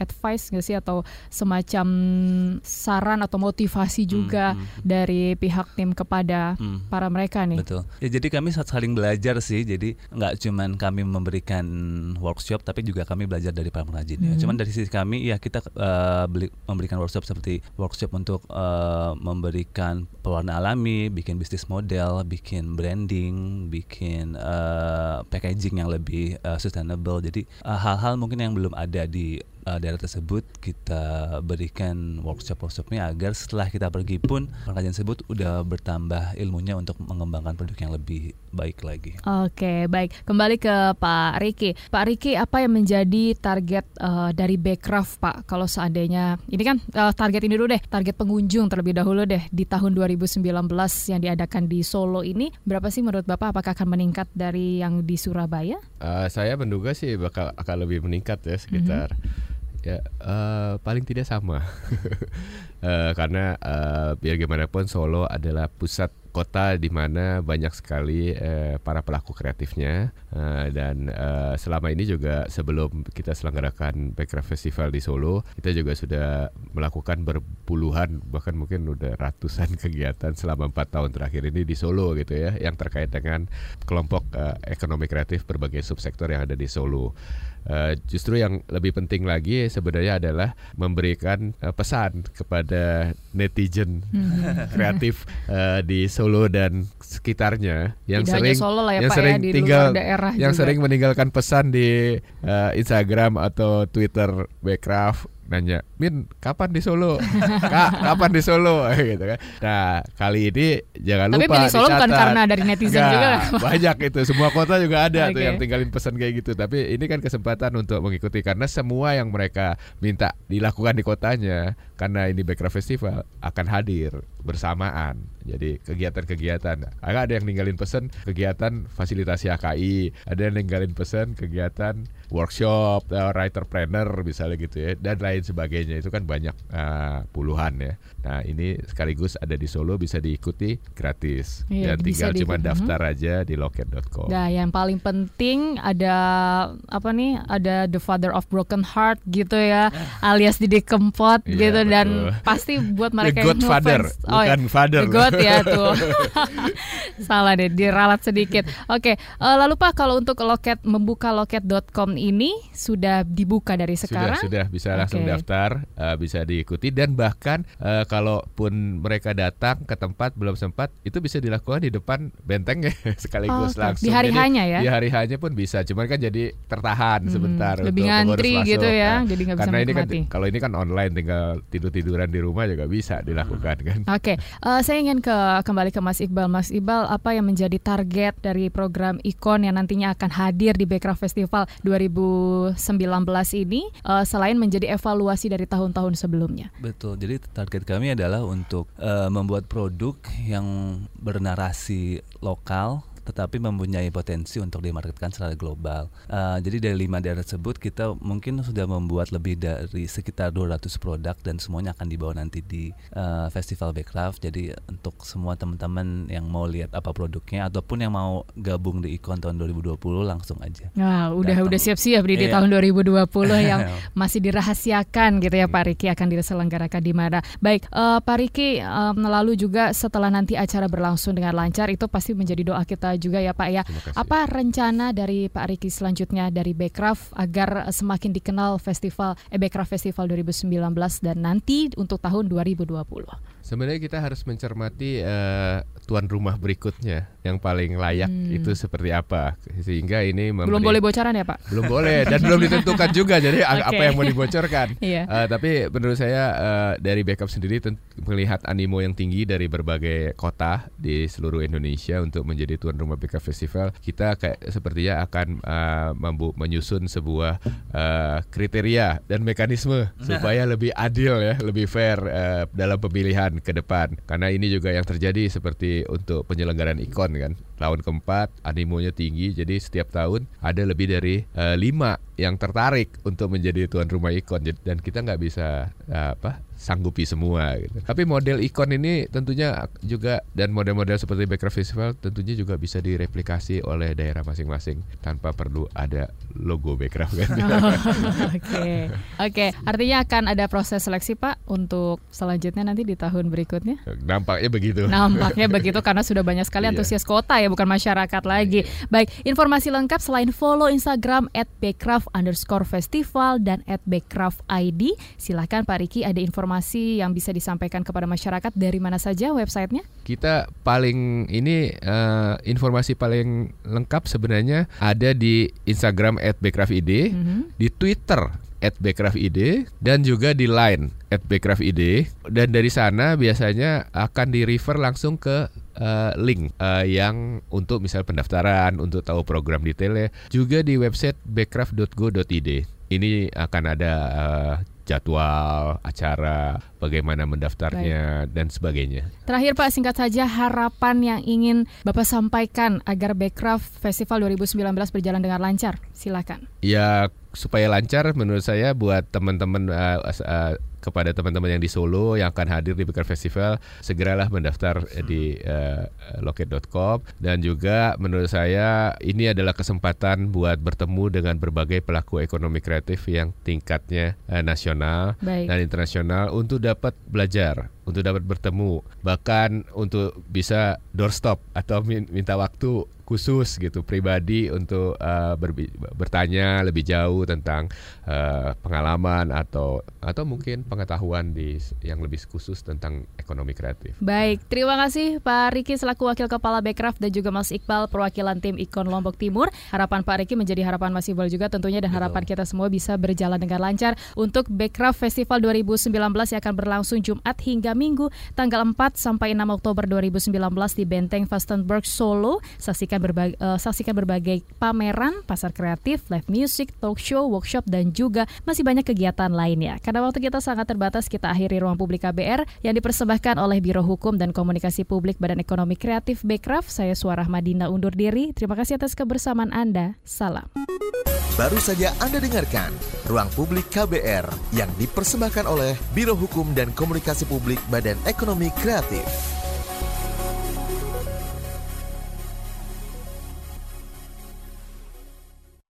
advice nggak sih atau semacam saran atau motivasi juga hmm, hmm. dari pihak tim kepada hmm. para mereka nih. Betul. Ya jadi kami saling belajar sih. Jadi nggak cuman kami memberikan workshop, tapi juga kami belajar dari para pengrajin. Hmm. Cuman dari sisi kami, ya kita uh, beli, memberikan workshop seperti workshop untuk uh, memberikan pewarna alami, bikin bisnis model, bikin branding, bikin uh, packaging yang lebih uh, sustainable. Jadi eh, hal-hal uh, mungkin yang belum ada di uh, daerah tersebut kita berikan workshop-workshopnya agar setelah kita pergi pun pengrajin tersebut udah bertambah ilmunya untuk mengembangkan produk yang lebih baik lagi. Oke, baik. Kembali ke Pak Riki. Pak Riki, apa yang menjadi target uh, dari Backcraft, Pak? Kalau seandainya ini kan uh, target ini dulu deh, target pengunjung terlebih dahulu deh di tahun 2019 yang diadakan di Solo ini berapa sih menurut Bapak? Apakah akan meningkat dari yang di Surabaya? Uh, saya menduga sih bakal akan lebih meningkat ya sekitar mm -hmm ya uh, paling tidak sama. Uh, <laughs> karena uh, biar gimana pun Solo adalah pusat kota di mana banyak sekali uh, para pelaku kreatifnya uh, dan uh, selama ini juga sebelum kita selenggarakan Backcraft Festival di Solo kita juga sudah melakukan berpuluhan bahkan mungkin udah ratusan <laughs> kegiatan selama empat tahun terakhir ini di Solo gitu ya yang terkait dengan kelompok uh, ekonomi kreatif berbagai subsektor yang ada di Solo. Uh, justru yang lebih penting lagi sebenarnya adalah memberikan uh, pesan kepada netizen hmm. <laughs> kreatif uh, di Solo dan sekitarnya yang Tidak sering Solo lah ya, yang Pak sering ya, tinggal daerah yang juga. sering meninggalkan pesan di uh, Instagram atau Twitter Backcraft nanya, Min, kapan di Solo? <laughs> Kak, kapan di Solo? <laughs> gitu kan. Nah, kali ini jangan Tapi lupa Tapi Solo bukan karena dari netizen Nggak, juga. <laughs> Banyak itu, semua kota juga ada okay. tuh yang tinggalin pesan kayak gitu. Tapi ini kan kesempatan untuk mengikuti karena semua yang mereka minta dilakukan di kotanya karena ini Backcraft Festival akan hadir bersamaan. Jadi kegiatan-kegiatan. Ada yang ninggalin pesan kegiatan fasilitasi AKI, ada yang ninggalin pesan kegiatan workshop, uh, writer planner misalnya gitu ya, dan lain sebagainya itu kan banyak uh, puluhan ya. Nah ini sekaligus ada di Solo bisa diikuti gratis iya, dan tinggal cuma daftar hmm. aja di loket.com. Nah yang paling penting ada apa nih? Ada The Father of Broken Heart gitu ya, alias Didi Kempot iya, gitu betul. dan pasti buat mereka The yang Godfather, oh, bukan ya. Father. The God ya tuh. <laughs> Salah deh, diralat sedikit. Oke, uh, lalu Pak kalau untuk loket membuka loket.com ini sudah dibuka dari sekarang? Sudah, sudah bisa langsung daftar, uh, bisa diikuti dan bahkan uh, kalaupun mereka datang ke tempat belum sempat, itu bisa dilakukan di depan benteng ya <laughs> sekaligus oh, langsung. Di hari hanya ya? Di hari hanya pun bisa, cuman kan jadi tertahan hmm, sebentar lebih untuk ngantri gitu ya, nah, jadi gak bisa Karena ini kan kalau ini kan online tinggal tidur tiduran di rumah juga bisa dilakukan kan. Oke, okay. uh, saya ingin ke kembali ke Mas Iqbal. Mas Iqbal, apa yang menjadi target dari program Ikon yang nantinya akan hadir di Backcraft Festival 2000 2019 ini uh, selain menjadi evaluasi dari tahun-tahun sebelumnya. Betul. Jadi target kami adalah untuk uh, membuat produk yang bernarasi lokal tetapi mempunyai potensi untuk dimarketkan secara global. Uh, jadi dari lima daerah tersebut kita mungkin sudah membuat lebih dari sekitar 200 produk dan semuanya akan dibawa nanti di uh, Festival Backcraft. Jadi untuk semua teman-teman yang mau lihat apa produknya ataupun yang mau gabung di Ikon tahun 2020 langsung aja. Nah, udah Datang. udah siap-siap di, di iya. tahun 2020 yang <laughs> masih dirahasiakan gitu ya Pak Riki akan diselenggarakan di mana. Baik, uh, Pak Riki um, lalu juga setelah nanti acara berlangsung dengan lancar itu pasti menjadi doa kita juga ya Pak ya. Apa rencana dari Pak Riki selanjutnya dari Backcraft agar semakin dikenal festival eh, Backcraft Festival 2019 dan nanti untuk tahun 2020? Sebenarnya kita harus mencermati uh, tuan rumah berikutnya yang paling layak Hmm. itu seperti apa sehingga ini memberi, Belum boleh bocoran ya Pak? belum boleh dan belum <laughs> ditentukan juga jadi Oke. apa yang mau dibocorkan <laughs> Iya. Eh, tapi menurut saya eh, dari backup sendiri melihat animo yang tinggi dari berbagai kota di seluruh Indonesia untuk menjadi tuan rumah backup festival kita kayak sepertinya akan eh, membu- menyusun sebuah eh, kriteria dan mekanisme <laughs> supaya lebih adil ya lebih fair eh, dalam pemilihan ke depan karena ini juga yang terjadi seperti untuk penyelenggaraan ikon kan. Tahun keempat animonya tinggi jadi setiap tahun ada lebih dari eh, lima yang tertarik untuk menjadi tuan rumah ikon. Dan kita nggak bisa eh, apa sanggupi semua gitu. Tapi model ikon ini tentunya juga dan model-model seperti Backcraft Festival tentunya juga bisa direplikasi oleh daerah masing-masing tanpa perlu ada logo Backcraft kan. <laughs> Oke, oke. Artinya akan ada proses seleksi Pak untuk selanjutnya nanti di tahun berikutnya. Nampaknya begitu. Nampaknya <laughs> begitu karena sudah banyak sekali Iya. antusias kota ya, bukan masyarakat lagi. Baik, informasi lengkap selain follow Instagram @backcraft underscore festival dan @backcraft_id. Silahkan Pak Riki ada informasi yang bisa disampaikan kepada masyarakat dari mana saja websitenya? Kita paling ini eh, informasi paling lengkap sebenarnya ada di Instagram @backcraftid, Mhm. di Twitter @backcraftid dan juga di Line @backcraftid dan dari sana biasanya akan di refer langsung ke eh, link eh, yang untuk misal pendaftaran untuk tahu program detailnya juga di website backcraft.go.id ini akan ada eh, jadwal acara bagaimana mendaftarnya dan sebagainya Terakhir Pak, singkat saja harapan yang ingin Bapak sampaikan agar Backcraft Festival 2019 berjalan dengan lancar. Silakan. Ya supaya lancar menurut saya buat teman-teman uh, uh, kepada teman-teman yang di Solo yang akan hadir di Bekar Festival segeralah mendaftar eh, di uh, loket.com dan juga menurut saya ini adalah kesempatan buat bertemu dengan berbagai pelaku ekonomi kreatif yang tingkatnya uh, nasional Baik. dan internasional untuk dapat belajar, untuk dapat bertemu, bahkan untuk bisa doorstop atau min- minta waktu khusus gitu pribadi untuk uh, bertanya lebih jauh tentang uh, pengalaman atau atau mungkin pengetahuan di yang lebih khusus tentang ekonomi kreatif. Baik, terima kasih Pak Riki selaku Wakil Kepala Backcraft dan juga Mas Iqbal perwakilan tim Ikon Lombok Timur. Harapan Pak Riki menjadi harapan Mas Iqbal juga tentunya dan harapan kita semua bisa berjalan dengan lancar untuk Backcraft Festival 2019 yang akan berlangsung Jumat hingga Minggu tanggal 4 sampai 6 Oktober 2019 di Benteng Fastenberg Solo. Saksikan berbagai saksikan berbagai pameran, pasar kreatif, live music, talk show, workshop dan juga masih banyak kegiatan lainnya. Karena waktu kita sangat terbatas, kita akhiri ruang publik KBR yang dipersembahkan oleh Biro Hukum dan Komunikasi Publik Badan Ekonomi Kreatif Bekraf. Saya Suara Madina undur diri. Terima kasih atas kebersamaan Anda. Salam. Baru saja Anda dengarkan Ruang Publik KBR yang dipersembahkan oleh Biro Hukum dan Komunikasi Publik Badan Ekonomi Kreatif.